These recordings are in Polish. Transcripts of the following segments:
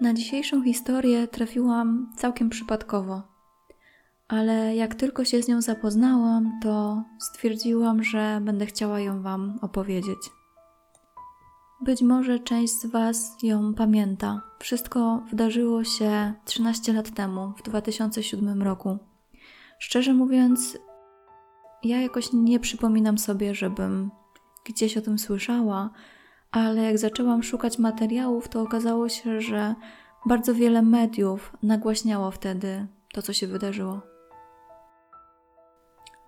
Na dzisiejszą historię trafiłam całkiem przypadkowo, ale jak tylko się z nią zapoznałam, to stwierdziłam, że będę chciała ją Wam opowiedzieć. Być może część z Was ją pamięta. Wszystko wydarzyło się 13 lat temu, w 2007 roku. Szczerze mówiąc, ja jakoś nie przypominam sobie, żebym gdzieś o tym słyszała, ale jak zaczęłam szukać materiałów, to okazało się, że bardzo wiele mediów nagłaśniało wtedy to, co się wydarzyło.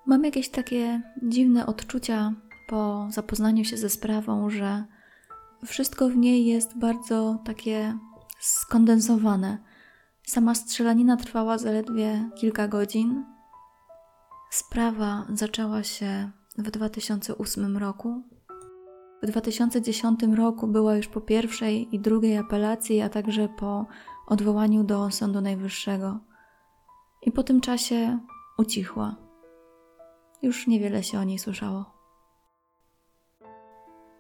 Mam jakieś takie dziwne odczucia po zapoznaniu się ze sprawą, że wszystko w niej jest bardzo takie skondensowane. Sama strzelanina trwała zaledwie kilka godzin. Sprawa zaczęła się w 2008 roku. W 2010 roku była już po pierwszej i drugiej apelacji, a także po odwołaniu do Sądu Najwyższego. I po tym czasie ucichła. Już niewiele się o niej słyszało.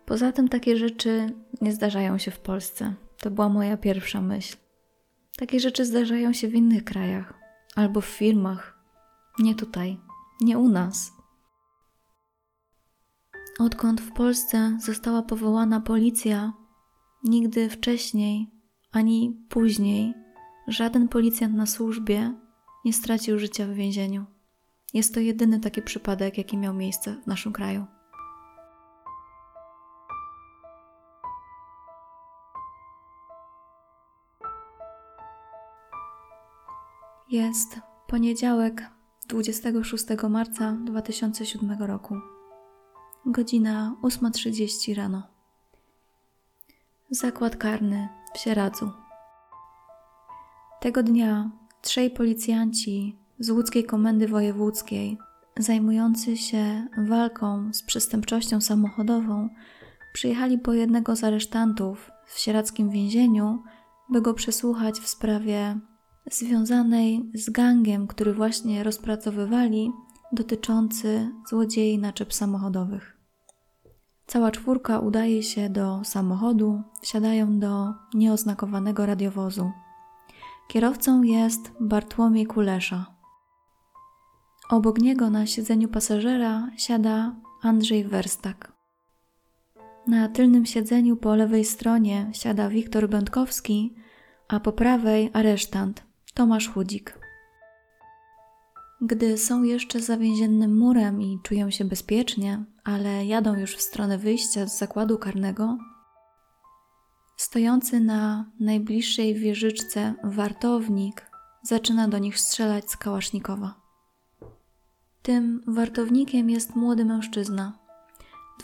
Poza tym takie rzeczy nie zdarzają się w Polsce. To była moja pierwsza myśl. Takie rzeczy zdarzają się w innych krajach albo w firmach. Nie tutaj, nie u nas. Odkąd w Polsce została powołana policja, nigdy wcześniej ani później żaden policjant na służbie nie stracił życia w więzieniu. Jest to jedyny taki przypadek, jaki miał miejsce w naszym kraju. Jest poniedziałek 26 marca 2007 roku. Godzina 8.30 rano. Zakład karny w Sieradzu. Tego dnia trzej policjanci z łódzkiej komendy wojewódzkiej, zajmujący się walką z przestępczością samochodową, przyjechali po jednego z aresztantów w sieradzkim więzieniu, by go przesłuchać w sprawie związanej z gangiem, który właśnie rozpracowywali, dotyczący złodziei naczep samochodowych. Cała czwórka udaje się do samochodu, wsiadają do nieoznakowanego radiowozu. Kierowcą jest Bartłomiej Kulesza. Obok niego na siedzeniu pasażera siada Andrzej Werstak. Na tylnym siedzeniu po lewej stronie siada Wiktor Będkowski, a po prawej aresztant Tomasz Chudzik. Gdy są jeszcze za więziennym murem i czują się bezpiecznie, ale jadą już w stronę wyjścia z zakładu karnego, stojący na najbliższej wieżyczce wartownik zaczyna do nich strzelać z kałasznikowa. Tym wartownikiem jest młody mężczyzna,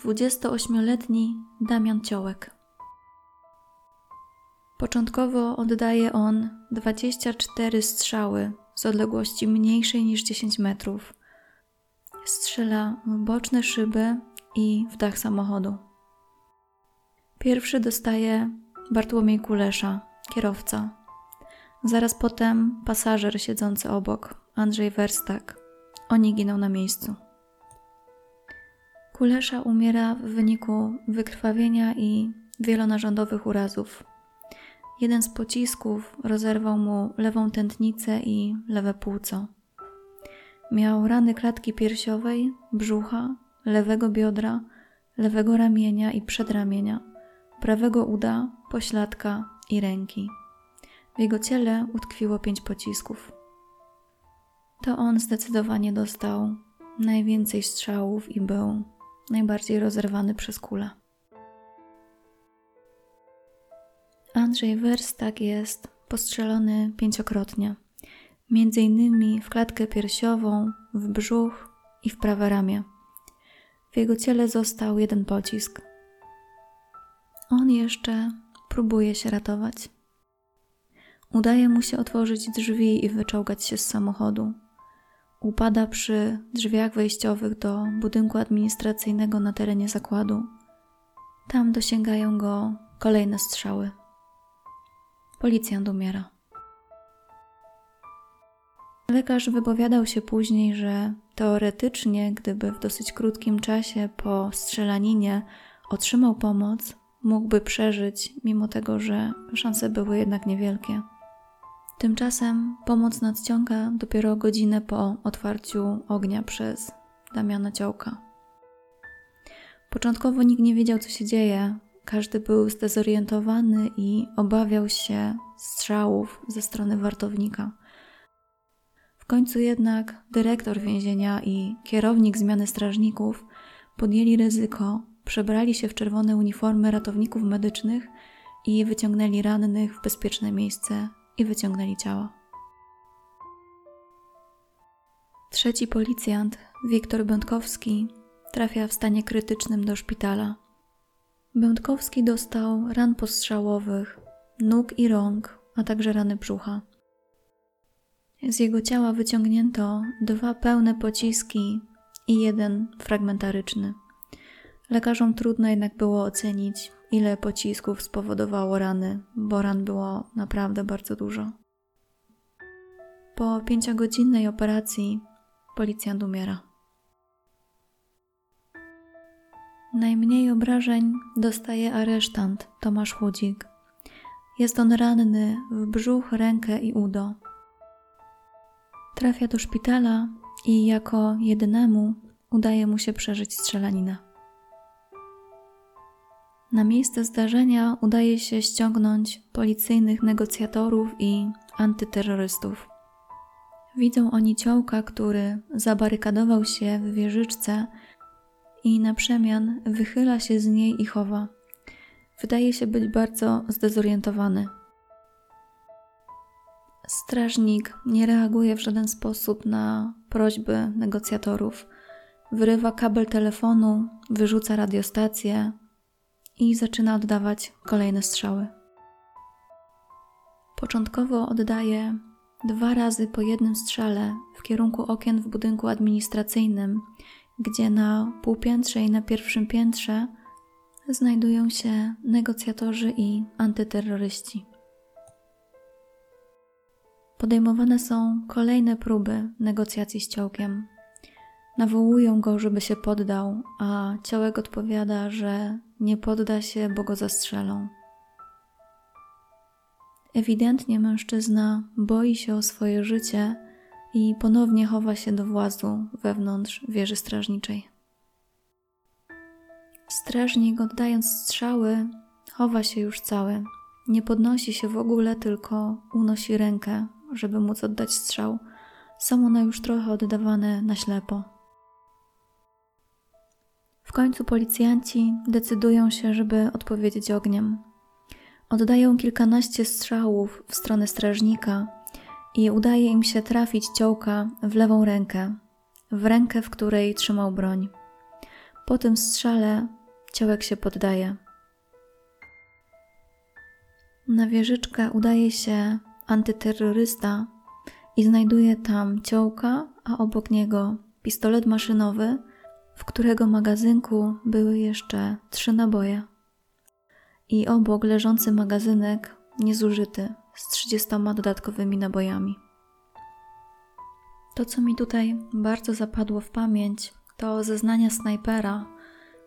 28-letni Damian Ciołek. Początkowo oddaje on 24 strzały z odległości mniejszej niż 10 metrów. Strzela w boczne szyby i w dach samochodu. Pierwszy dostaje Bartłomiej Kulesza, kierowca. Zaraz potem pasażer siedzący obok, Andrzej Werstak. Oni giną na miejscu. Kulesza umiera w wyniku wykrwawienia i wielonarządowych urazów. Jeden z pocisków rozerwał mu lewą tętnicę i lewe płuco. Miał rany klatki piersiowej, brzucha, lewego biodra, lewego ramienia i przedramienia, prawego uda, pośladka i ręki. W jego ciele utkwiło pięć pocisków. To on zdecydowanie dostał najwięcej strzałów i był najbardziej rozerwany przez kulę. Andrzej Werstak jest postrzelony pięciokrotnie, między innymi w klatkę piersiową, w brzuch i w prawe ramię. W jego ciele został jeden pocisk. On jeszcze próbuje się ratować. Udaje mu się otworzyć drzwi i wyczołgać się z samochodu. Upada przy drzwiach wejściowych do budynku administracyjnego na terenie zakładu. Tam dosięgają go kolejne strzały. Policjant umiera. Lekarz wypowiadał się później, że teoretycznie, gdyby w dosyć krótkim czasie po strzelaninie otrzymał pomoc, mógłby przeżyć, mimo tego, że szanse były jednak niewielkie. Tymczasem pomoc nadciąga dopiero godzinę po otwarciu ognia przez Damiana Ciołka. Początkowo nikt nie wiedział, co się dzieje. Każdy był zdezorientowany i obawiał się strzałów ze strony wartownika. W końcu jednak dyrektor więzienia i kierownik zmiany strażników podjęli ryzyko, przebrali się w czerwone uniformy ratowników medycznych i wyciągnęli rannych w bezpieczne miejsce i wyciągnęli ciała. Trzeci policjant, Wiktor Będkowski, trafia w stanie krytycznym do szpitala. Będkowski dostał ran postrzałowych, nóg i rąk, a także rany brzucha. Z jego ciała wyciągnięto dwa pełne pociski i jeden fragmentaryczny. Lekarzom trudno jednak było ocenić, ile pocisków spowodowało rany, bo ran było naprawdę bardzo dużo. Po pięciogodzinnej operacji policjant umiera. Najmniej obrażeń dostaje aresztant Tomasz Chudzik. Jest on ranny w brzuch, rękę i udo. Trafia do szpitala i jako jedynemu udaje mu się przeżyć strzelaninę. Na miejsce zdarzenia udaje się ściągnąć policyjnych negocjatorów i antyterrorystów. Widzą oni ciołka, który zabarykadował się w wieżyczce i na przemian wychyla się z niej i chowa. Wydaje się być bardzo zdezorientowany. Strażnik nie reaguje w żaden sposób na prośby negocjatorów. Wyrywa kabel telefonu, wyrzuca radiostację i zaczyna oddawać kolejne strzały. Początkowo oddaje dwa razy po jednym strzale w kierunku okien w budynku administracyjnym, gdzie na półpiętrze i na pierwszym piętrze znajdują się negocjatorzy i antyterroryści. Podejmowane są kolejne próby negocjacji z ciołkiem. Nawołują go, żeby się poddał, a ciołek odpowiada, że nie podda się, bo go zastrzelą. Ewidentnie mężczyzna boi się o swoje życie i ponownie chowa się do włazu wewnątrz wieży strażniczej. Strażnik, oddając strzały, chowa się już cały. Nie podnosi się w ogóle, tylko unosi rękę, żeby móc oddać strzał. Są one już trochę oddawane na ślepo. W końcu policjanci decydują się, żeby odpowiedzieć ogniem. Oddają kilkanaście strzałów w stronę strażnika i udaje im się trafić ciołka w lewą rękę, w rękę, w której trzymał broń. Po tym strzale ciołek się poddaje. Na wieżyczkę udaje się antyterrorysta i znajduje tam ciołka, a obok niego pistolet maszynowy, w którego magazynku były jeszcze trzy naboje. I obok leżący magazynek niezużyty z 30 dodatkowymi nabojami. To, co mi tutaj bardzo zapadło w pamięć, to zeznania snajpera,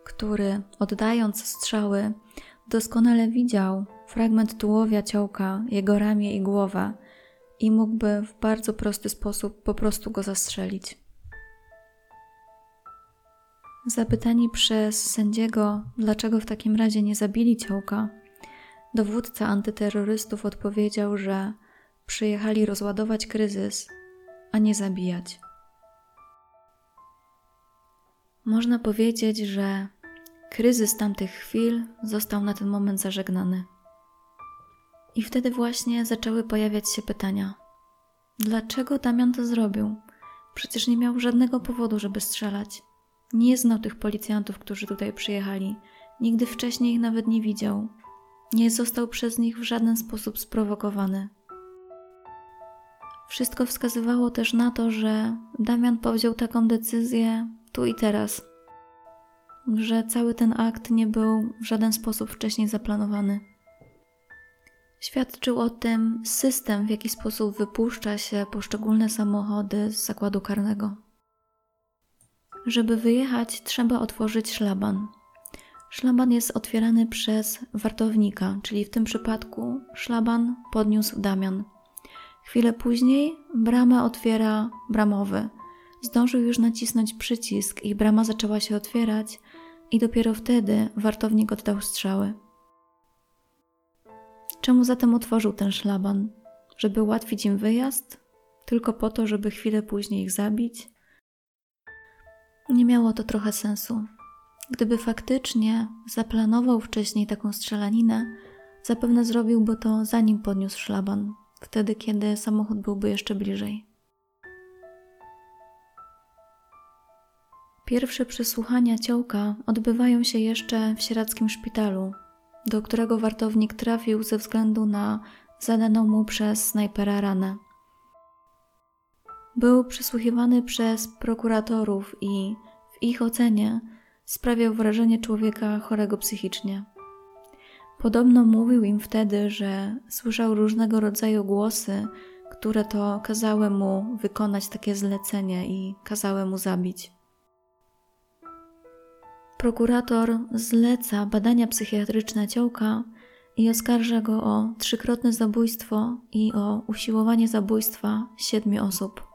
który oddając strzały, doskonale widział fragment tułowia ciołka, jego ramię i głowę i mógłby w bardzo prosty sposób po prostu go zastrzelić. Zapytani przez sędziego, dlaczego w takim razie nie zabili ciołka, Dowódca antyterrorystów odpowiedział, że przyjechali rozładować kryzys, a nie zabijać. Można powiedzieć, że kryzys tamtych chwil został na ten moment zażegnany. I wtedy właśnie zaczęły pojawiać się pytania: dlaczego Damian to zrobił? Przecież nie miał żadnego powodu, żeby strzelać. Nie znał tych policjantów, którzy tutaj przyjechali. Nigdy wcześniej ich nawet nie widział nie został przez nich w żaden sposób sprowokowany. Wszystko wskazywało też na to, że Damian powziął taką decyzję tu i teraz, że cały ten akt nie był w żaden sposób wcześniej zaplanowany. Świadczył o tym system, w jaki sposób wypuszcza się poszczególne samochody z zakładu karnego. Żeby wyjechać, trzeba otworzyć szlaban. Szlaban jest otwierany przez wartownika, czyli w tym przypadku szlaban podniósł Damian. Chwilę później bramę otwiera bramowy. Zdążył już nacisnąć przycisk i brama zaczęła się otwierać i dopiero wtedy wartownik oddał strzały. Czemu zatem otworzył ten szlaban? Żeby ułatwić im wyjazd? Tylko po to, żeby chwilę później ich zabić? Nie miało to trochę sensu. Gdyby faktycznie zaplanował wcześniej taką strzelaninę, zapewne zrobiłby to zanim podniósł szlaban, wtedy kiedy samochód byłby jeszcze bliżej. Pierwsze przesłuchania ciołka odbywają się jeszcze w sieradzkim szpitalu, do którego wartownik trafił ze względu na zadaną mu przez snajpera ranę. Był przesłuchiwany przez prokuratorów i w ich ocenie sprawiał wrażenie człowieka chorego psychicznie. Podobno mówił im wtedy, że słyszał różnego rodzaju głosy, które to kazały mu wykonać takie zlecenie i kazały mu zabić. Prokurator zleca badania psychiatryczne ciołka i oskarża go o trzykrotne zabójstwo i o usiłowanie zabójstwa siedmiu osób.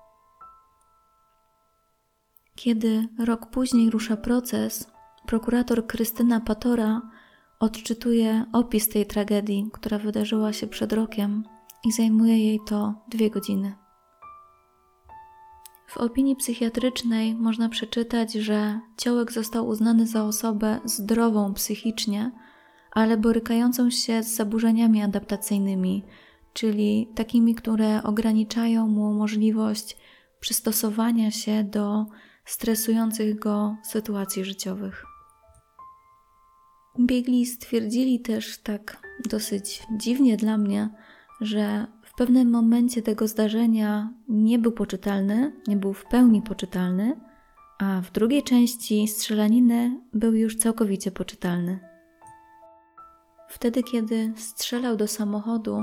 Kiedy rok później rusza proces, prokurator Krystyna Patora odczytuje opis tej tragedii, która wydarzyła się przed rokiem i zajmuje jej to dwie godziny. W opinii psychiatrycznej można przeczytać, że Ciołek został uznany za osobę zdrową psychicznie, ale borykającą się z zaburzeniami adaptacyjnymi, czyli takimi, które ograniczają mu możliwość przystosowania się do stresujących go sytuacji życiowych. Biegli stwierdzili też tak dosyć dziwnie dla mnie, że w pewnym momencie tego zdarzenia nie był poczytalny, nie był w pełni poczytalny, a w drugiej części strzelaniny był już całkowicie poczytalny. Wtedy, kiedy strzelał do samochodu,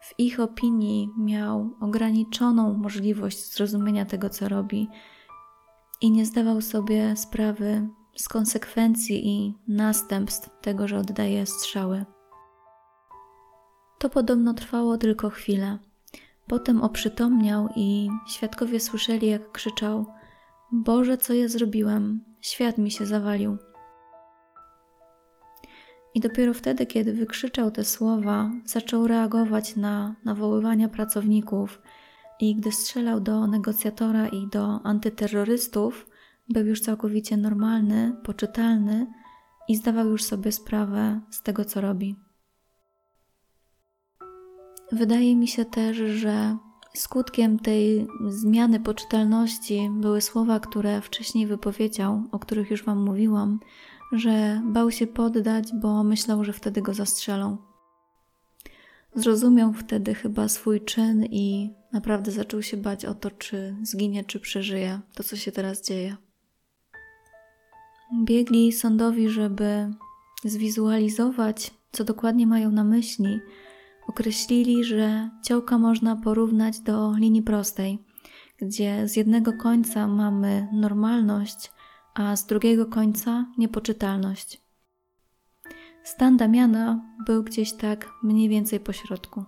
w ich opinii miał ograniczoną możliwość zrozumienia tego, co robi, i nie zdawał sobie sprawy z konsekwencji i następstw tego, że oddaje strzały. To podobno trwało tylko chwilę. Potem oprzytomniał i świadkowie słyszeli, jak krzyczał: Boże, co ja zrobiłem? Świat mi się zawalił. I dopiero wtedy, kiedy wykrzyczał te słowa, zaczął reagować na nawoływania pracowników i gdy strzelał do negocjatora i do antyterrorystów, był już całkowicie normalny, poczytalny i zdawał już sobie sprawę z tego, co robi. Wydaje mi się też, że skutkiem tej zmiany poczytalności były słowa, które wcześniej wypowiedział, o których już Wam mówiłam, że bał się poddać, bo myślał, że wtedy go zastrzelą. Zrozumiał wtedy chyba swój czyn i naprawdę zaczął się bać o to, czy zginie, czy przeżyje to, co się teraz dzieje. Biegli sądowi, żeby zwizualizować, co dokładnie mają na myśli, określili, że ciałka można porównać do linii prostej, gdzie z jednego końca mamy normalność, a z drugiego końca niepoczytalność. Stan Damiana był gdzieś tak mniej więcej po środku.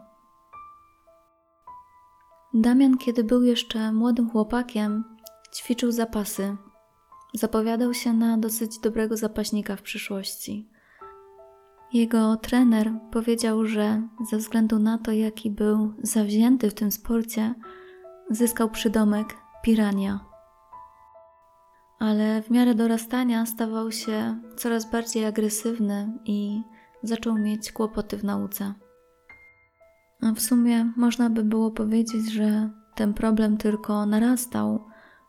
Damian, kiedy był jeszcze młodym chłopakiem, ćwiczył zapasy. Zapowiadał się na dosyć dobrego zapaśnika w przyszłości. Jego trener powiedział, że ze względu na to, jaki był zawzięty w tym sporcie, zyskał przydomek pirania. Ale w miarę dorastania stawał się coraz bardziej agresywny i zaczął mieć kłopoty w nauce. A w sumie można by było powiedzieć, że ten problem tylko narastał,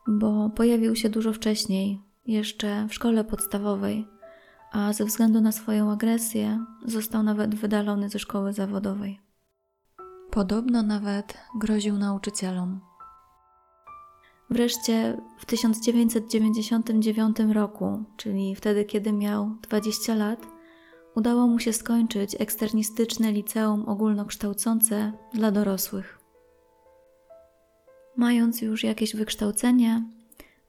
bo pojawił się dużo wcześniej, jeszcze w szkole podstawowej, a ze względu na swoją agresję został nawet wydalony ze szkoły zawodowej. Podobno nawet groził nauczycielom. Wreszcie w 1999 roku, czyli wtedy, kiedy miał 20 lat, udało mu się skończyć eksternistyczne liceum ogólnokształcące dla dorosłych. Mając już jakieś wykształcenie,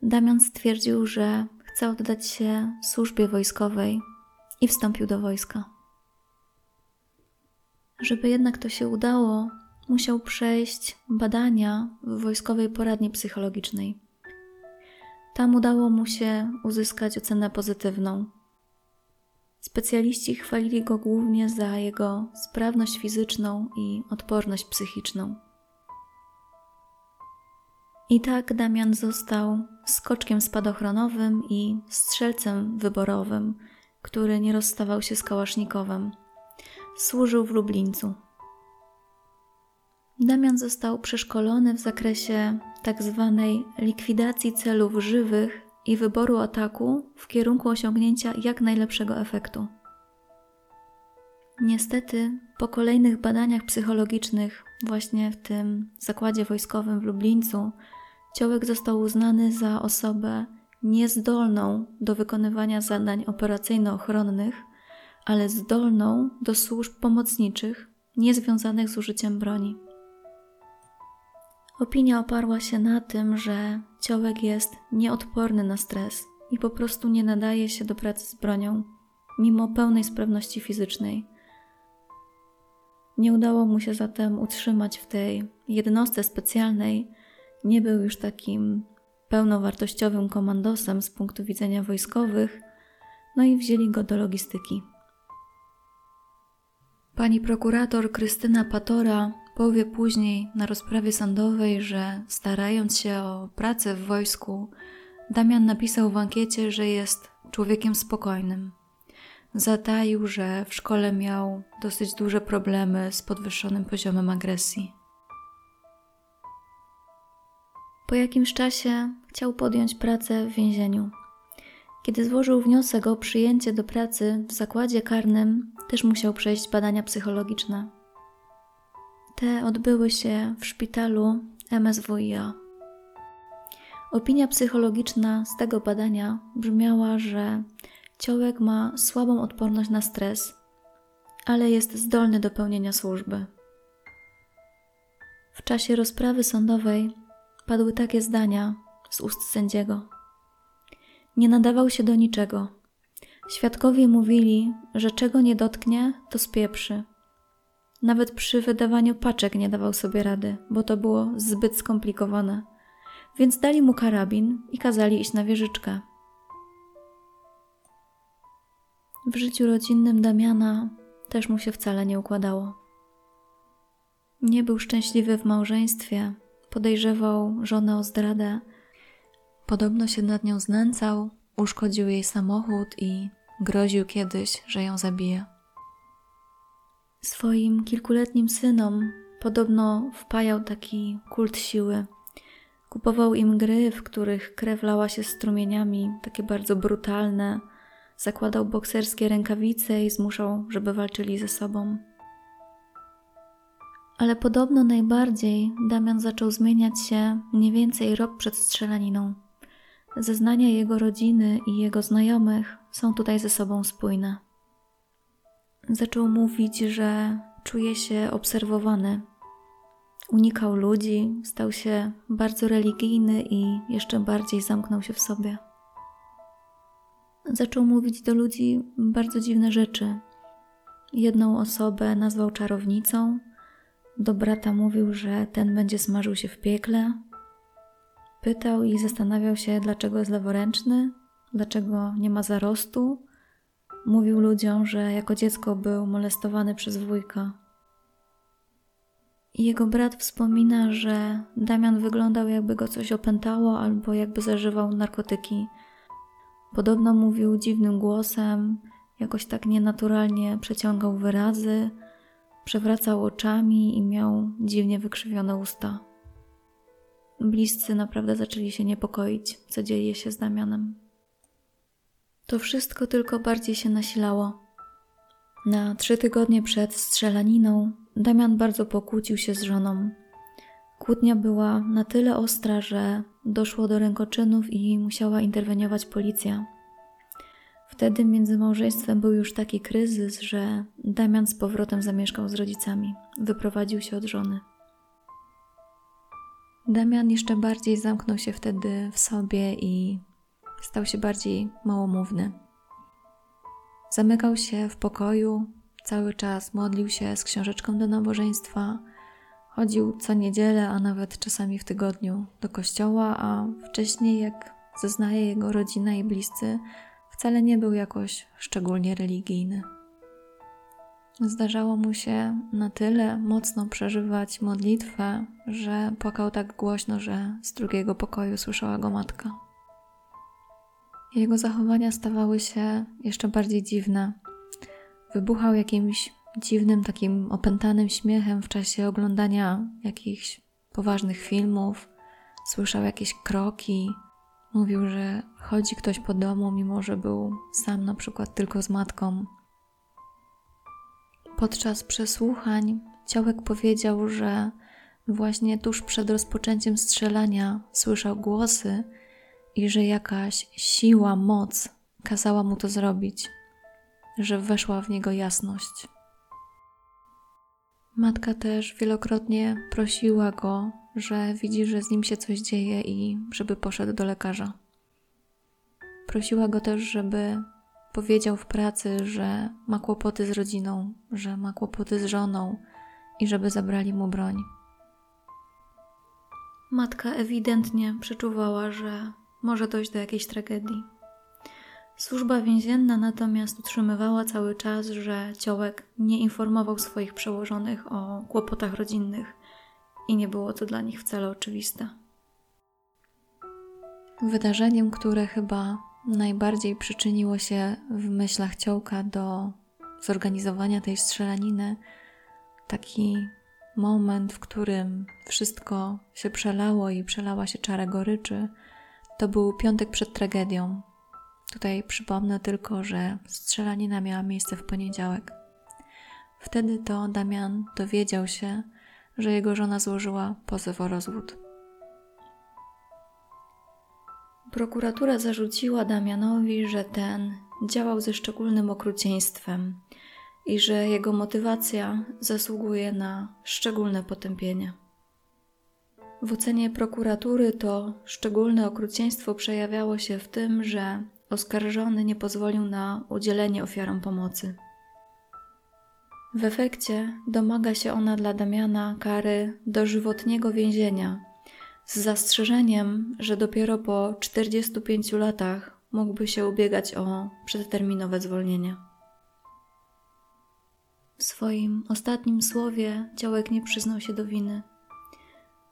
Damian stwierdził, że chce oddać się służbie wojskowej i wstąpił do wojska. Żeby jednak to się udało, musiał przejść badania w wojskowej poradni psychologicznej. Tam udało mu się uzyskać ocenę pozytywną. Specjaliści chwalili go głównie za jego sprawność fizyczną i odporność psychiczną. I tak Damian został skoczkiem spadochronowym i strzelcem wyborowym, który nie rozstawał się z Kałasznikowem. Służył w Lublińcu. Damian został przeszkolony w zakresie tzw. Tak likwidacji celów żywych i wyboru ataku w kierunku osiągnięcia jak najlepszego efektu. Niestety, po kolejnych badaniach psychologicznych, właśnie w tym zakładzie wojskowym w Lublińcu, Ciołek został uznany za osobę niezdolną do wykonywania zadań operacyjno-ochronnych, ale zdolną do służb pomocniczych niezwiązanych z użyciem broni. Opinia oparła się na tym, że ciołek jest nieodporny na stres i po prostu nie nadaje się do pracy z bronią, mimo pełnej sprawności fizycznej. Nie udało mu się zatem utrzymać w tej jednostce specjalnej, nie był już takim pełnowartościowym komandosem z punktu widzenia wojskowych, no i wzięli go do logistyki. Pani prokurator Krystyna Patora powie później na rozprawie sądowej, że starając się o pracę w wojsku, Damian napisał w ankiecie, że jest człowiekiem spokojnym. Zataił, że w szkole miał dosyć duże problemy z podwyższonym poziomem agresji. Po jakimś czasie chciał podjąć pracę w więzieniu. Kiedy złożył wniosek o przyjęcie do pracy w zakładzie karnym, też musiał przejść badania psychologiczne. Te odbyły się w szpitalu MSWiA. Opinia psychologiczna z tego badania brzmiała, że ciołek ma słabą odporność na stres, ale jest zdolny do pełnienia służby. W czasie rozprawy sądowej padły takie zdania z ust sędziego. Nie nadawał się do niczego. Świadkowie mówili, że czego nie dotknie, to spieprzy. Nawet przy wydawaniu paczek nie dawał sobie rady, bo to było zbyt skomplikowane. Więc dali mu karabin i kazali iść na wieżyczkę. W życiu rodzinnym Damiana też mu się wcale nie układało. Nie był szczęśliwy w małżeństwie, podejrzewał żonę o zdradę. Podobno się nad nią znęcał, uszkodził jej samochód i groził kiedyś, że ją zabije. Swoim kilkuletnim synom podobno wpajał taki kult siły. Kupował im gry, w których krew lała się strumieniami, takie bardzo brutalne. Zakładał bokserskie rękawice i zmuszał, żeby walczyli ze sobą. Ale podobno najbardziej Damian zaczął zmieniać się mniej więcej rok przed strzelaniną. Zeznania jego rodziny i jego znajomych są tutaj ze sobą spójne. Zaczął mówić, że czuje się obserwowany. Unikał ludzi, stał się bardzo religijny i jeszcze bardziej zamknął się w sobie. Zaczął mówić do ludzi bardzo dziwne rzeczy. Jedną osobę nazwał czarownicą, do brata mówił, że ten będzie smażył się w piekle. Pytał i zastanawiał się, dlaczego jest leworęczny, dlaczego nie ma zarostu. Mówił ludziom, że jako dziecko był molestowany przez wujka. Jego brat wspomina, że Damian wyglądał jakby go coś opętało albo jakby zażywał narkotyki. Podobno mówił dziwnym głosem, jakoś tak nienaturalnie przeciągał wyrazy Przewracał oczami i miał dziwnie wykrzywione usta. Bliscy naprawdę zaczęli się niepokoić, co dzieje się z Damianem. To wszystko tylko bardziej się nasilało. Na trzy tygodnie przed strzelaniną Damian bardzo pokłócił się z żoną. Kłótnia była na tyle ostra, że doszło do rękoczynów i musiała interweniować policja. Wtedy między małżeństwem był już taki kryzys, że Damian z powrotem zamieszkał z rodzicami. Wyprowadził się od żony. Damian jeszcze bardziej zamknął się wtedy w sobie i stał się bardziej małomówny. Zamykał się w pokoju, cały czas modlił się z książeczką do nabożeństwa, chodził co niedzielę, a nawet czasami w tygodniu do kościoła, a wcześniej, jak zeznaje jego rodzina i bliscy, wcale nie był jakoś szczególnie religijny. Zdarzało mu się na tyle mocno przeżywać modlitwę, że płakał tak głośno, że z drugiego pokoju słyszała go matka. Jego zachowania stawały się jeszcze bardziej dziwne. Wybuchał jakimś dziwnym, takim opętanym śmiechem w czasie oglądania jakichś poważnych filmów. Słyszał jakieś kroki. Mówił, że chodzi ktoś po domu, mimo że był sam na przykład tylko z matką. Podczas przesłuchań Ciołek powiedział, że właśnie tuż przed rozpoczęciem strzelania słyszał głosy i że jakaś siła, moc kazała mu to zrobić, że weszła w niego jasność. Matka też wielokrotnie prosiła go, że widzi, że z nim się coś dzieje i żeby poszedł do lekarza. Prosiła go też, żeby powiedział w pracy, że ma kłopoty z rodziną, że ma kłopoty z żoną i żeby zabrali mu broń. Matka ewidentnie przeczuwała, że może dojść do jakiejś tragedii. Służba więzienna natomiast utrzymywała cały czas, że Ciołek nie informował swoich przełożonych o kłopotach rodzinnych i nie było to dla nich wcale oczywiste. Wydarzeniem, które chyba najbardziej przyczyniło się w myślach Ciołka do zorganizowania tej strzelaniny, taki moment, w którym wszystko się przelało i przelała się czara goryczy, to był piątek przed tragedią. Tutaj przypomnę tylko, że strzelanina miała miejsce w poniedziałek. Wtedy to Damian dowiedział się, że jego żona złożyła pozew o rozwód. Prokuratura zarzuciła Damianowi, że ten działał ze szczególnym okrucieństwem i że jego motywacja zasługuje na szczególne potępienie. W ocenie prokuratury to szczególne okrucieństwo przejawiało się w tym, że oskarżony nie pozwolił na udzielenie ofiarom pomocy. W efekcie domaga się ona dla Damiana kary dożywotniego więzienia z zastrzeżeniem, że dopiero po 45 latach mógłby się ubiegać o przedterminowe zwolnienie. W swoim ostatnim słowie Działek nie przyznał się do winy.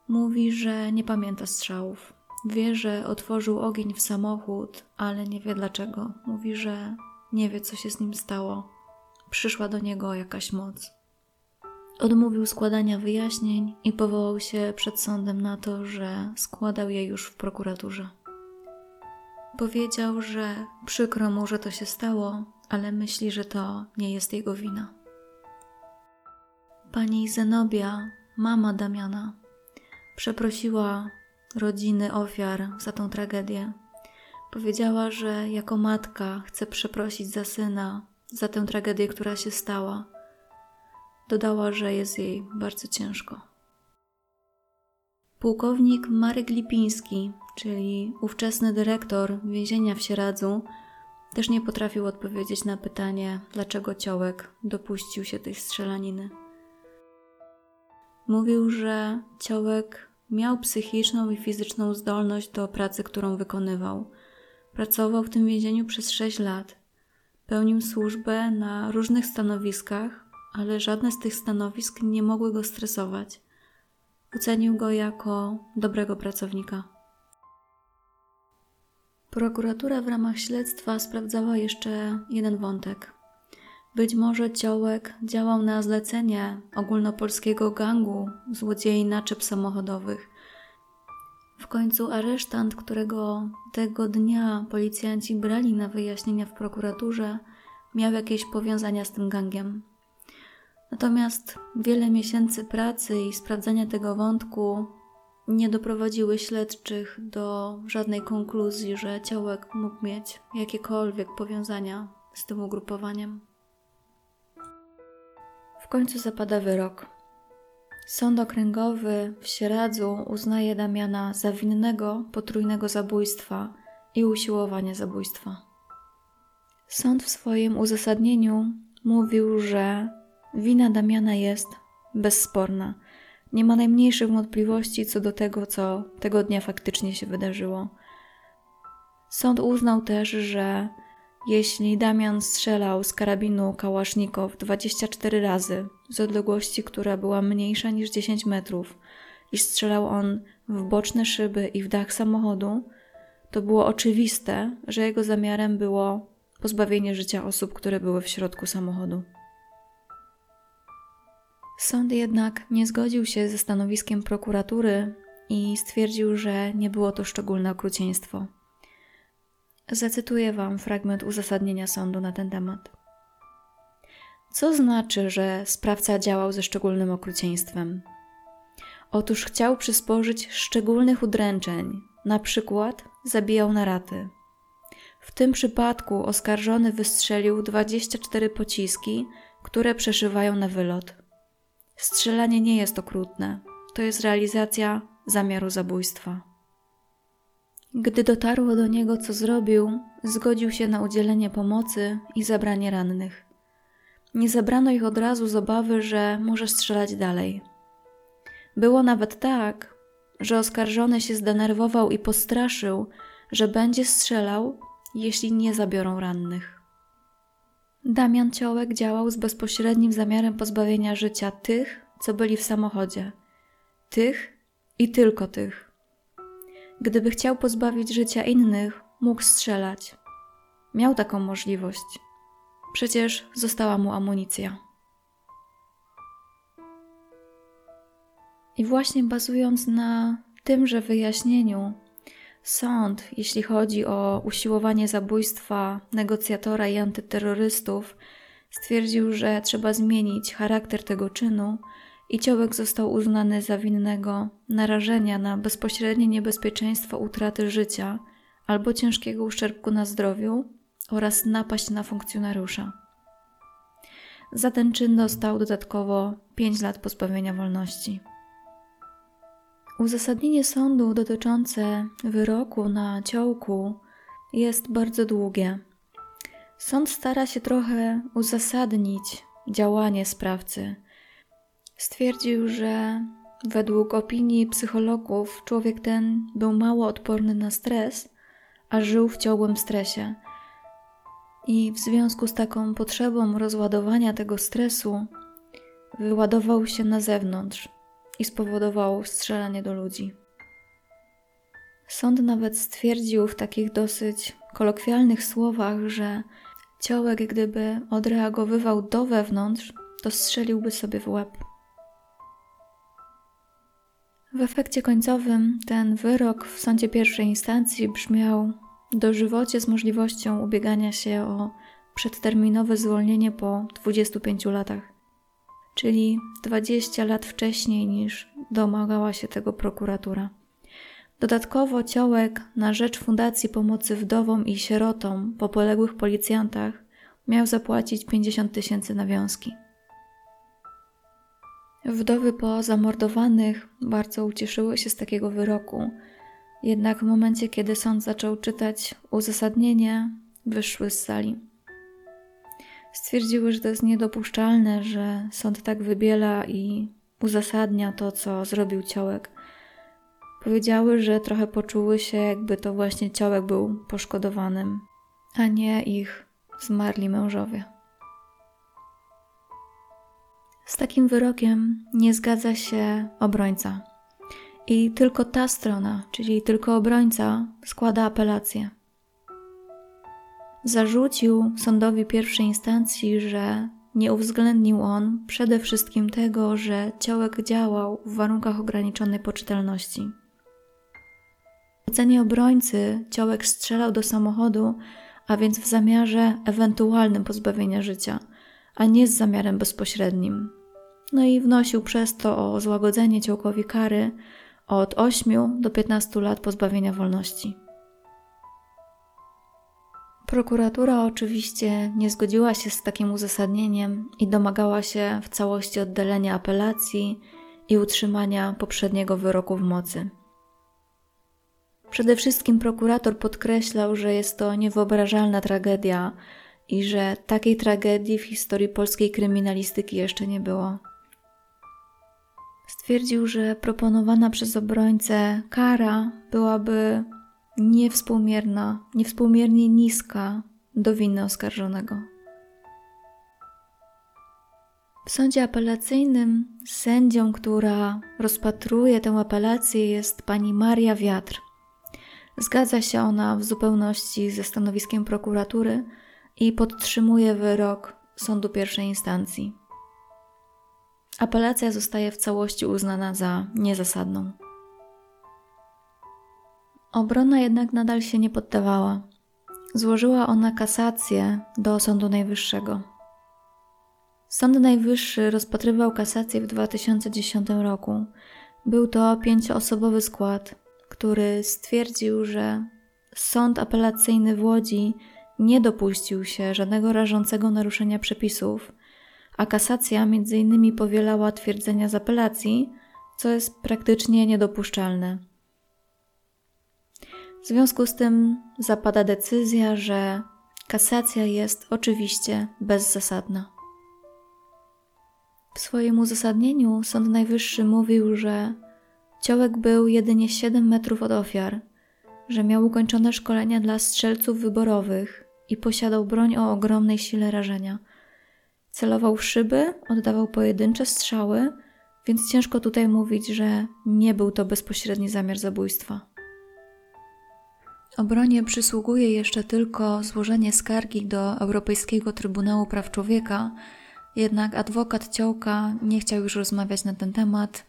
Mówi, że nie pamięta strzałów. Wie, że otworzył ogień w samochód, ale nie wie dlaczego. Mówi, że nie wie, co się z nim stało. Przyszła do niego jakaś moc. Odmówił składania wyjaśnień i powołał się przed sądem na to, że składał je już w prokuraturze. Powiedział, że przykro mu, że to się stało, ale myśli, że to nie jest jego wina. Pani Zenobia, mama Damiana, przeprosiła rodziny ofiar za tą tragedię. Powiedziała, że jako matka chce przeprosić za syna, za tę tragedię, która się stała Dodała, że jest jej bardzo ciężko. Pułkownik Marek Lipiński, czyli ówczesny dyrektor więzienia w Sieradzu, też nie potrafił odpowiedzieć na pytanie, dlaczego Ciołek dopuścił się tej strzelaniny. Mówił, że Ciołek miał psychiczną i fizyczną zdolność do pracy, którą wykonywał. Pracował w tym więzieniu przez 6 lat. Pełnił służbę na różnych stanowiskach, ale żadne z tych stanowisk nie mogły go stresować. Ocenił go jako dobrego pracownika. Prokuratura w ramach śledztwa sprawdzała jeszcze jeden wątek. Być może Ciołek działał na zlecenie ogólnopolskiego gangu złodziei naczep samochodowych. W końcu aresztant, którego tego dnia policjanci brali na wyjaśnienia w prokuraturze, miał jakieś powiązania z tym gangiem. Natomiast wiele miesięcy pracy i sprawdzania tego wątku nie doprowadziły śledczych do żadnej konkluzji, że Ciołek mógł mieć jakiekolwiek powiązania z tym ugrupowaniem. W końcu zapada wyrok. Sąd okręgowy w Sieradzu uznaje Damiana za winnego potrójnego zabójstwa i usiłowania zabójstwa. Sąd w swoim uzasadnieniu mówił, że wina Damiana jest bezsporna. Nie ma najmniejszych wątpliwości co do tego, co tego dnia faktycznie się wydarzyło. Sąd uznał też, że jeśli Damian strzelał z karabinu Kałasznikow 24 razy z odległości, która była mniejsza niż 10 metrów, i strzelał on w boczne szyby i w dach samochodu, to było oczywiste, że jego zamiarem było pozbawienie życia osób, które były w środku samochodu. Sąd jednak nie zgodził się ze stanowiskiem prokuratury i stwierdził, że nie było to szczególne okrucieństwo. Zacytuję Wam fragment uzasadnienia sądu na ten temat. Co znaczy, że sprawca działał ze szczególnym okrucieństwem? Otóż chciał przysporzyć szczególnych udręczeń, na przykład zabijał na raty. W tym przypadku oskarżony wystrzelił 24 pociski, które przeszywają na wylot. Strzelanie nie jest okrutne, to jest realizacja zamiaru zabójstwa. Gdy dotarło do niego, co zrobił, zgodził się na udzielenie pomocy i zabranie rannych. Nie zabrano ich od razu z obawy, że może strzelać dalej. Było nawet tak, że oskarżony się zdenerwował i postraszył, że będzie strzelał, jeśli nie zabiorą rannych. Damian Ciołek działał z bezpośrednim zamiarem pozbawienia życia tych, co byli w samochodzie. Tych i tylko tych. Gdyby chciał pozbawić życia innych, mógł strzelać. Miał taką możliwość. Przecież została mu amunicja. I właśnie bazując na tymże wyjaśnieniu, sąd, jeśli chodzi o usiłowanie zabójstwa negocjatora i antyterrorystów, stwierdził, że trzeba zmienić charakter tego czynu i Ciołek został uznany za winnego narażenia na bezpośrednie niebezpieczeństwo utraty życia albo ciężkiego uszczerbku na zdrowiu oraz napaść na funkcjonariusza. Za ten czyn dostał dodatkowo 5 lat pozbawienia wolności. Uzasadnienie sądu dotyczące wyroku na ciołku jest bardzo długie. Sąd stara się trochę uzasadnić działanie sprawcy. Stwierdził, że według opinii psychologów człowiek ten był mało odporny na stres, a żył w ciągłym stresie. I w związku z taką potrzebą rozładowania tego stresu, wyładował się na zewnątrz i spowodował strzelanie do ludzi. Sąd nawet stwierdził w takich dosyć kolokwialnych słowach, że ciołek, gdyby odreagowywał do wewnątrz, to strzeliłby sobie w łeb. W efekcie końcowym ten wyrok w sądzie pierwszej instancji brzmiał dożywocie z możliwością ubiegania się o przedterminowe zwolnienie po 25 latach czyli 20 lat wcześniej niż domagała się tego prokuratura. Dodatkowo Ciołek na rzecz Fundacji Pomocy Wdowom i Sierotom po poległych policjantach miał zapłacić 50 tysięcy nawiązki. Wdowy po zamordowanych bardzo ucieszyły się z takiego wyroku, jednak w momencie, kiedy sąd zaczął czytać uzasadnienie, wyszły z sali stwierdziły, że to jest niedopuszczalne, że sąd tak wybiela i uzasadnia to, co zrobił Ciołek. Powiedziały, że trochę poczuły się, jakby to właśnie Ciołek był poszkodowanym, a nie ich zmarli mężowie. Z takim wyrokiem nie zgadza się obrońca. I tylko ta strona, czyli tylko obrońca, składa apelację zarzucił sądowi pierwszej instancji, że nie uwzględnił on przede wszystkim tego, że Ciołek działał w warunkach ograniczonej poczytalności. W ocenie obrońcy Ciołek strzelał do samochodu, a więc w zamiarze ewentualnym pozbawienia życia, a nie z zamiarem bezpośrednim. No i wnosił przez to o złagodzenie Ciołkowi kary od 8 do 15 lat pozbawienia wolności. Prokuratura oczywiście nie zgodziła się z takim uzasadnieniem i domagała się w całości oddalenia apelacji i utrzymania poprzedniego wyroku w mocy. Przede wszystkim prokurator podkreślał, że jest to niewyobrażalna tragedia i że takiej tragedii w historii polskiej kryminalistyki jeszcze nie było. Stwierdził, że proponowana przez obrońcę kara byłaby niewspółmierna, niewspółmiernie niska do winy oskarżonego. W sądzie apelacyjnym sędzią, która rozpatruje tę apelację, jest pani Maria Wiatr. Zgadza się ona w zupełności ze stanowiskiem prokuratury i podtrzymuje wyrok sądu pierwszej instancji. Apelacja zostaje w całości uznana za niezasadną. Obrona jednak nadal się nie poddawała. Złożyła ona kasację do Sądu Najwyższego. Sąd Najwyższy rozpatrywał kasację w 2010 roku. Był to pięcioosobowy skład, który stwierdził, że sąd apelacyjny w Łodzi nie dopuścił się żadnego rażącego naruszenia przepisów, a kasacja innymi powielała twierdzenia z apelacji, co jest praktycznie niedopuszczalne. W związku z tym zapada decyzja, że kasacja jest oczywiście bezzasadna. W swoim uzasadnieniu Sąd Najwyższy mówił, że ciołek był jedynie 7 metrów od ofiar, że miał ukończone szkolenia dla strzelców wyborowych i posiadał broń o ogromnej sile rażenia. Celował w szyby, oddawał pojedyncze strzały, więc ciężko tutaj mówić, że nie był to bezpośredni zamiar zabójstwa. Obronie przysługuje jeszcze tylko złożenie skargi do Europejskiego Trybunału Praw Człowieka, jednak adwokat Ciołka nie chciał już rozmawiać na ten temat,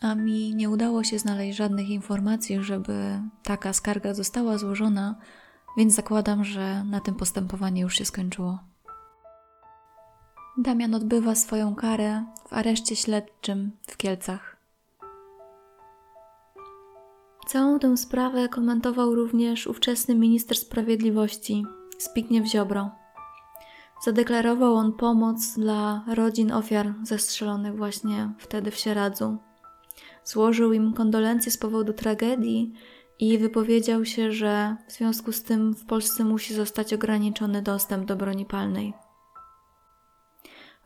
a mi nie udało się znaleźć żadnych informacji, żeby taka skarga została złożona, więc zakładam, że na tym postępowanie już się skończyło. Damian odbywa swoją karę w areszcie śledczym w Kielcach. Całą tę sprawę komentował również ówczesny minister sprawiedliwości Zbigniew Ziobro. Zadeklarował on pomoc dla rodzin ofiar zestrzelonych właśnie wtedy w Sieradzu. Złożył im kondolencje z powodu tragedii i wypowiedział się, że w związku z tym w Polsce musi zostać ograniczony dostęp do broni palnej.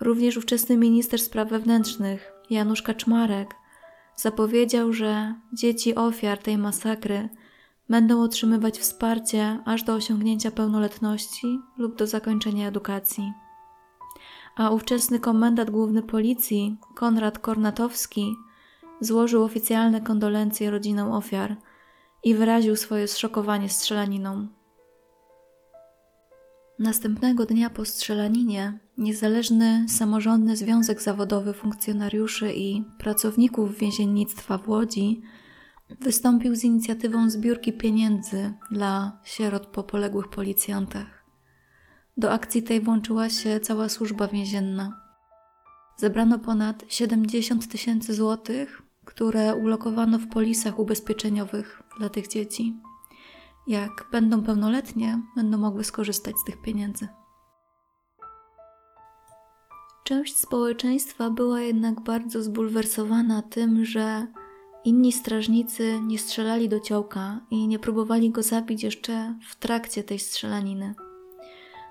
Również ówczesny minister spraw wewnętrznych Janusz Kaczmarek zapowiedział, że dzieci ofiar tej masakry będą otrzymywać wsparcie aż do osiągnięcia pełnoletności lub do zakończenia edukacji. A ówczesny komendant główny policji Konrad Kornatowski złożył oficjalne kondolencje rodzinom ofiar – i wyraził swoje zszokowanie strzelaniną. Następnego dnia po strzelaninie niezależny samorządny związek zawodowy funkcjonariuszy i pracowników więziennictwa w Łodzi wystąpił z inicjatywą zbiórki pieniędzy dla sierot po poległych policjantach. Do akcji tej włączyła się cała służba więzienna. Zebrano ponad 70 tysięcy złotych, które ulokowano w polisach ubezpieczeniowych dla tych dzieci. Jak będą pełnoletnie, będą mogły skorzystać z tych pieniędzy. Część społeczeństwa była jednak bardzo zbulwersowana tym, że inni strażnicy nie strzelali do ciołka i nie próbowali go zabić jeszcze w trakcie tej strzelaniny.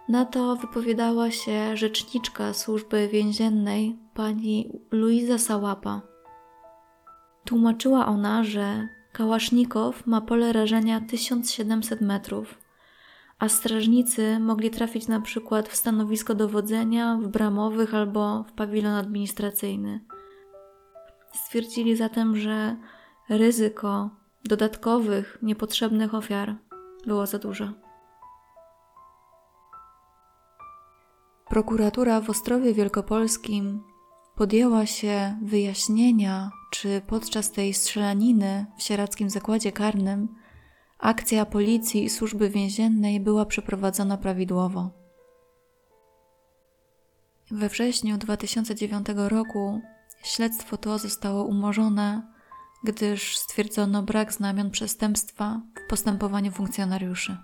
Na to wypowiadała się rzeczniczka służby więziennej, pani Luiza Sałapa. Tłumaczyła ona, że Kałasznikow ma pole rażenia 1700 metrów, a strażnicy mogli trafić na przykład w stanowisko dowodzenia, w bramowych albo w pawilon administracyjny. Stwierdzili zatem, że ryzyko dodatkowych, niepotrzebnych ofiar było za duże. Prokuratura w Ostrowie Wielkopolskim podjęła się wyjaśnienia, czy podczas tej strzelaniny w sieradzkim zakładzie karnym akcja policji i służby więziennej była przeprowadzona prawidłowo. We wrześniu 2009 roku śledztwo to zostało umorzone, gdyż stwierdzono brak znamion przestępstwa w postępowaniu funkcjonariuszy.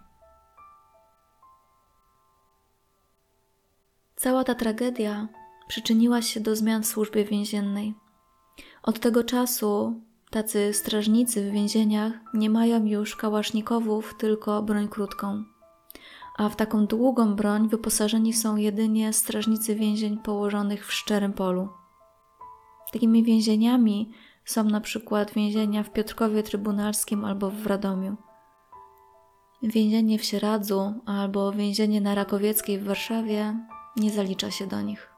Cała ta tragedia przyczyniła się do zmian w służbie więziennej. Od tego czasu tacy strażnicy w więzieniach nie mają już kałasznikowów, tylko broń krótką. a w taką długą broń wyposażeni są jedynie strażnicy więzień położonych w szczerym polu. Takimi więzieniami są na przykład więzienia w Piotrkowie Trybunalskim albo w Radomiu. Więzienie w Sieradzu albo więzienie na Rakowieckiej w Warszawie nie zalicza się do nich.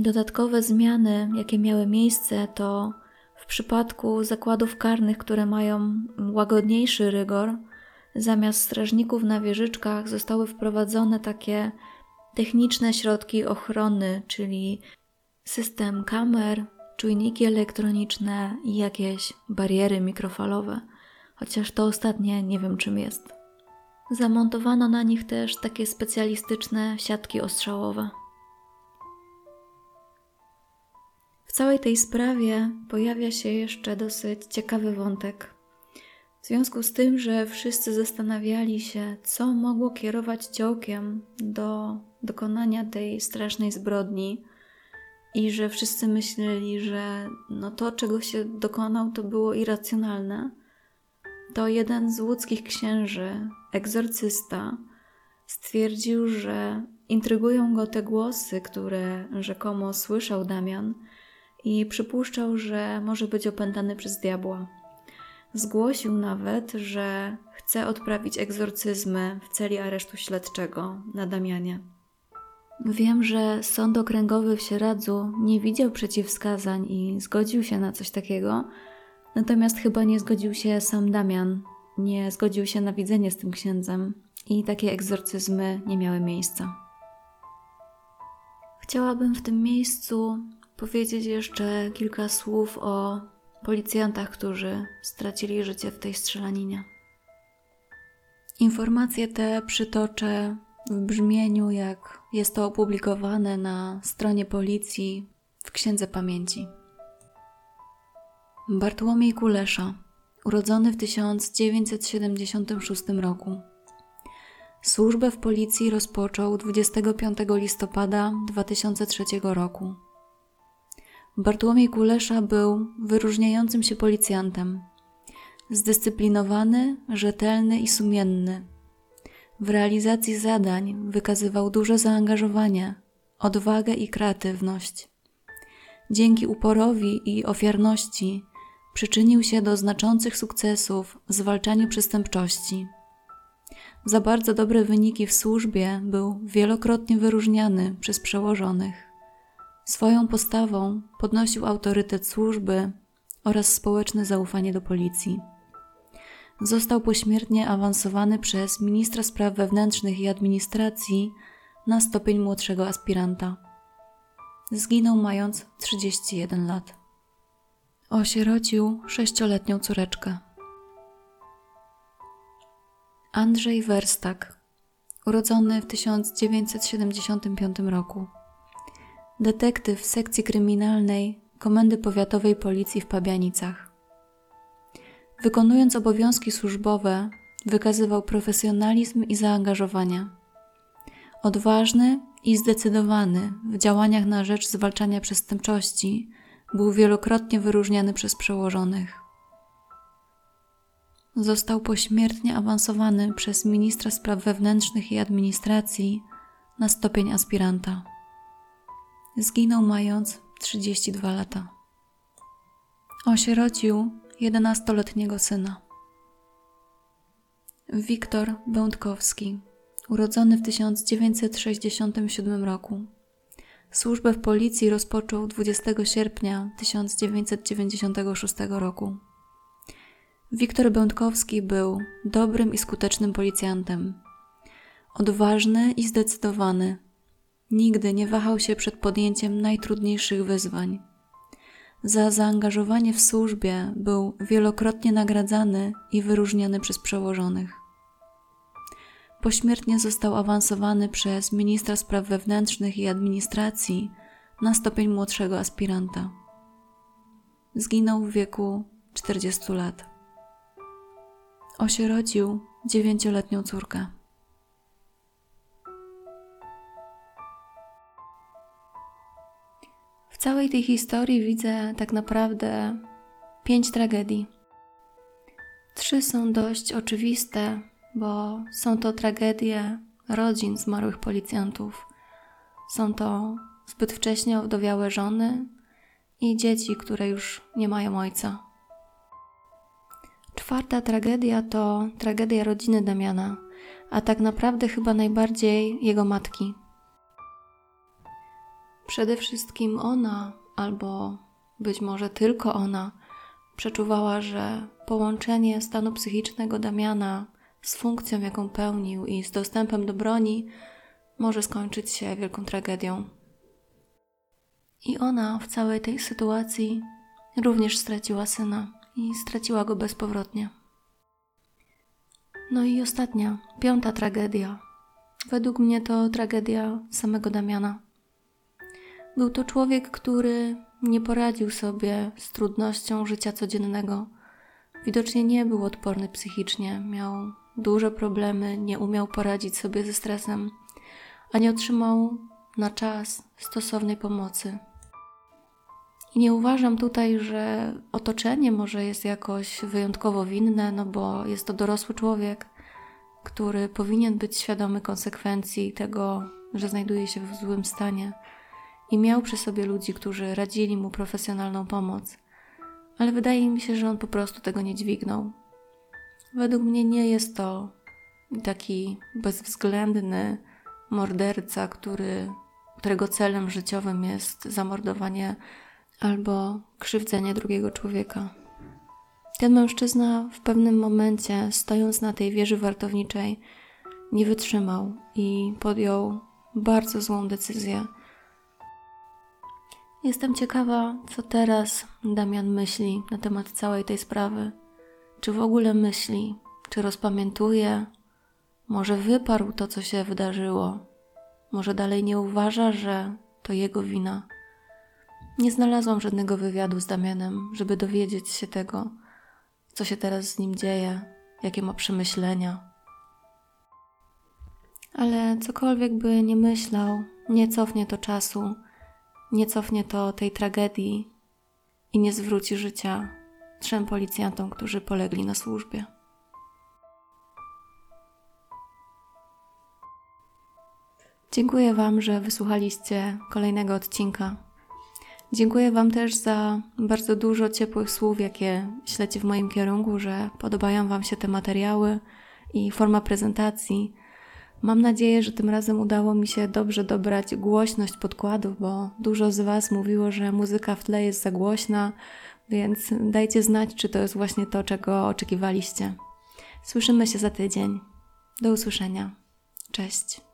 Dodatkowe zmiany, jakie miały miejsce, to w przypadku zakładów karnych, które mają łagodniejszy rygor, zamiast strażników na wieżyczkach zostały wprowadzone takie techniczne środki ochrony, czyli system kamer, czujniki elektroniczne i jakieś bariery mikrofalowe, chociaż to ostatnie nie wiem czym jest. Zamontowano na nich też takie specjalistyczne siatki ostrzałowe. Całej tej sprawie pojawia się jeszcze dosyć ciekawy wątek. W związku z tym, że wszyscy zastanawiali się, co mogło kierować ciołkiem do dokonania tej strasznej zbrodni, i że wszyscy myśleli, że no to, czego się dokonał, to było irracjonalne, to jeden z łódzkich księży, egzorcysta, stwierdził, że intrygują go te głosy, które rzekomo słyszał Damian i przypuszczał, że może być opętany przez diabła. Zgłosił nawet, że chce odprawić egzorcyzmy w celi aresztu śledczego na Damianie. Wiem, że sąd okręgowy w Sieradzu nie widział przeciwwskazań i zgodził się na coś takiego, natomiast chyba nie zgodził się sam Damian, nie zgodził się na widzenie z tym księdzem i takie egzorcyzmy nie miały miejsca. Chciałabym w tym miejscu powiedzieć jeszcze kilka słów o policjantach, którzy stracili życie w tej strzelaninie. Informacje te przytoczę w brzmieniu, jak jest to opublikowane na stronie policji w Księdze Pamięci. Bartłomiej Kulesza, urodzony w 1976 roku. Służbę w policji rozpoczął 25 listopada 2003 roku. Bartłomiej Kulesza był wyróżniającym się policjantem. Zdyscyplinowany, rzetelny i sumienny w realizacji zadań wykazywał duże zaangażowanie, odwagę i kreatywność. Dzięki uporowi i ofiarności przyczynił się do znaczących sukcesów w zwalczaniu przestępczości. Za bardzo dobre wyniki w służbie był wielokrotnie wyróżniany przez przełożonych. Swoją postawą podnosił autorytet służby oraz społeczne zaufanie do policji został pośmiertnie awansowany przez ministra spraw wewnętrznych i administracji na stopień młodszego aspiranta. Zginął mając 31 lat. Osierocił sześcioletnią córeczkę. Andrzej Werstak, urodzony w 1975 roku. Detektyw sekcji kryminalnej Komendy Powiatowej Policji w Pabianicach. Wykonując obowiązki służbowe, wykazywał profesjonalizm i zaangażowanie. Odważny i zdecydowany w działaniach na rzecz zwalczania przestępczości, był wielokrotnie wyróżniany przez przełożonych. Został pośmiertnie awansowany przez ministra spraw wewnętrznych i administracji na stopień aspiranta. Zginął mając 32 lata. Osierocił 11-letniego syna. Wiktor Będkowski, urodzony w 1967 roku. Służbę w policji rozpoczął 20 sierpnia 1996 roku. Wiktor Będkowski był dobrym i skutecznym policjantem. Odważny i zdecydowany. Nigdy nie wahał się przed podjęciem najtrudniejszych wyzwań. Za zaangażowanie w służbie był wielokrotnie nagradzany i wyróżniany przez przełożonych. Pośmiertnie został awansowany przez ministra spraw wewnętrznych i administracji na stopień młodszego aspiranta. Zginął w wieku 40 lat. Osierodził dziewięcioletnią córkę. W całej tej historii widzę tak naprawdę pięć tragedii. Trzy są dość oczywiste, bo są to tragedie rodzin zmarłych policjantów. Są to zbyt wcześnie owdowiałe żony i dzieci, które już nie mają ojca. Czwarta tragedia to tragedia rodziny Damiana, a tak naprawdę chyba najbardziej jego matki. Przede wszystkim ona, albo być może tylko ona, przeczuwała, że połączenie stanu psychicznego Damiana z funkcją, jaką pełnił i z dostępem do broni może skończyć się wielką tragedią. I ona w całej tej sytuacji również straciła syna i straciła go bezpowrotnie. No i ostatnia, piąta tragedia. Według mnie to tragedia samego Damiana. Był to człowiek, który nie poradził sobie z trudnością życia codziennego. Widocznie nie był odporny psychicznie, miał duże problemy, nie umiał poradzić sobie ze stresem, a nie otrzymał na czas stosownej pomocy. I nie uważam tutaj, że otoczenie może jest jakoś wyjątkowo winne, no bo jest to dorosły człowiek, który powinien być świadomy konsekwencji tego, że znajduje się w złym stanie i miał przy sobie ludzi, którzy radzili mu profesjonalną pomoc. Ale wydaje mi się, że on po prostu tego nie dźwignął. Według mnie nie jest to taki bezwzględny morderca, który, którego celem życiowym jest zamordowanie albo krzywdzenie drugiego człowieka. Ten mężczyzna w pewnym momencie, stojąc na tej wieży wartowniczej, nie wytrzymał i podjął bardzo złą decyzję. Jestem ciekawa, co teraz Damian myśli na temat całej tej sprawy. Czy w ogóle myśli, czy rozpamiętuje, może wyparł to, co się wydarzyło, może dalej nie uważa, że to jego wina. Nie znalazłam żadnego wywiadu z Damianem, żeby dowiedzieć się tego, co się teraz z nim dzieje, jakie ma przemyślenia. Ale cokolwiek by nie myślał, nie cofnie to czasu, nie cofnie to tej tragedii i nie zwróci życia trzem policjantom, którzy polegli na służbie. Dziękuję Wam, że wysłuchaliście kolejnego odcinka. Dziękuję Wam też za bardzo dużo ciepłych słów, jakie ślecie w moim kierunku, że podobają Wam się te materiały i forma prezentacji. Mam nadzieję, że tym razem udało mi się dobrze dobrać głośność podkładów, bo dużo z Was mówiło, że muzyka w tle jest za głośna, więc dajcie znać, czy to jest właśnie to, czego oczekiwaliście. Słyszymy się za tydzień. Do usłyszenia. Cześć.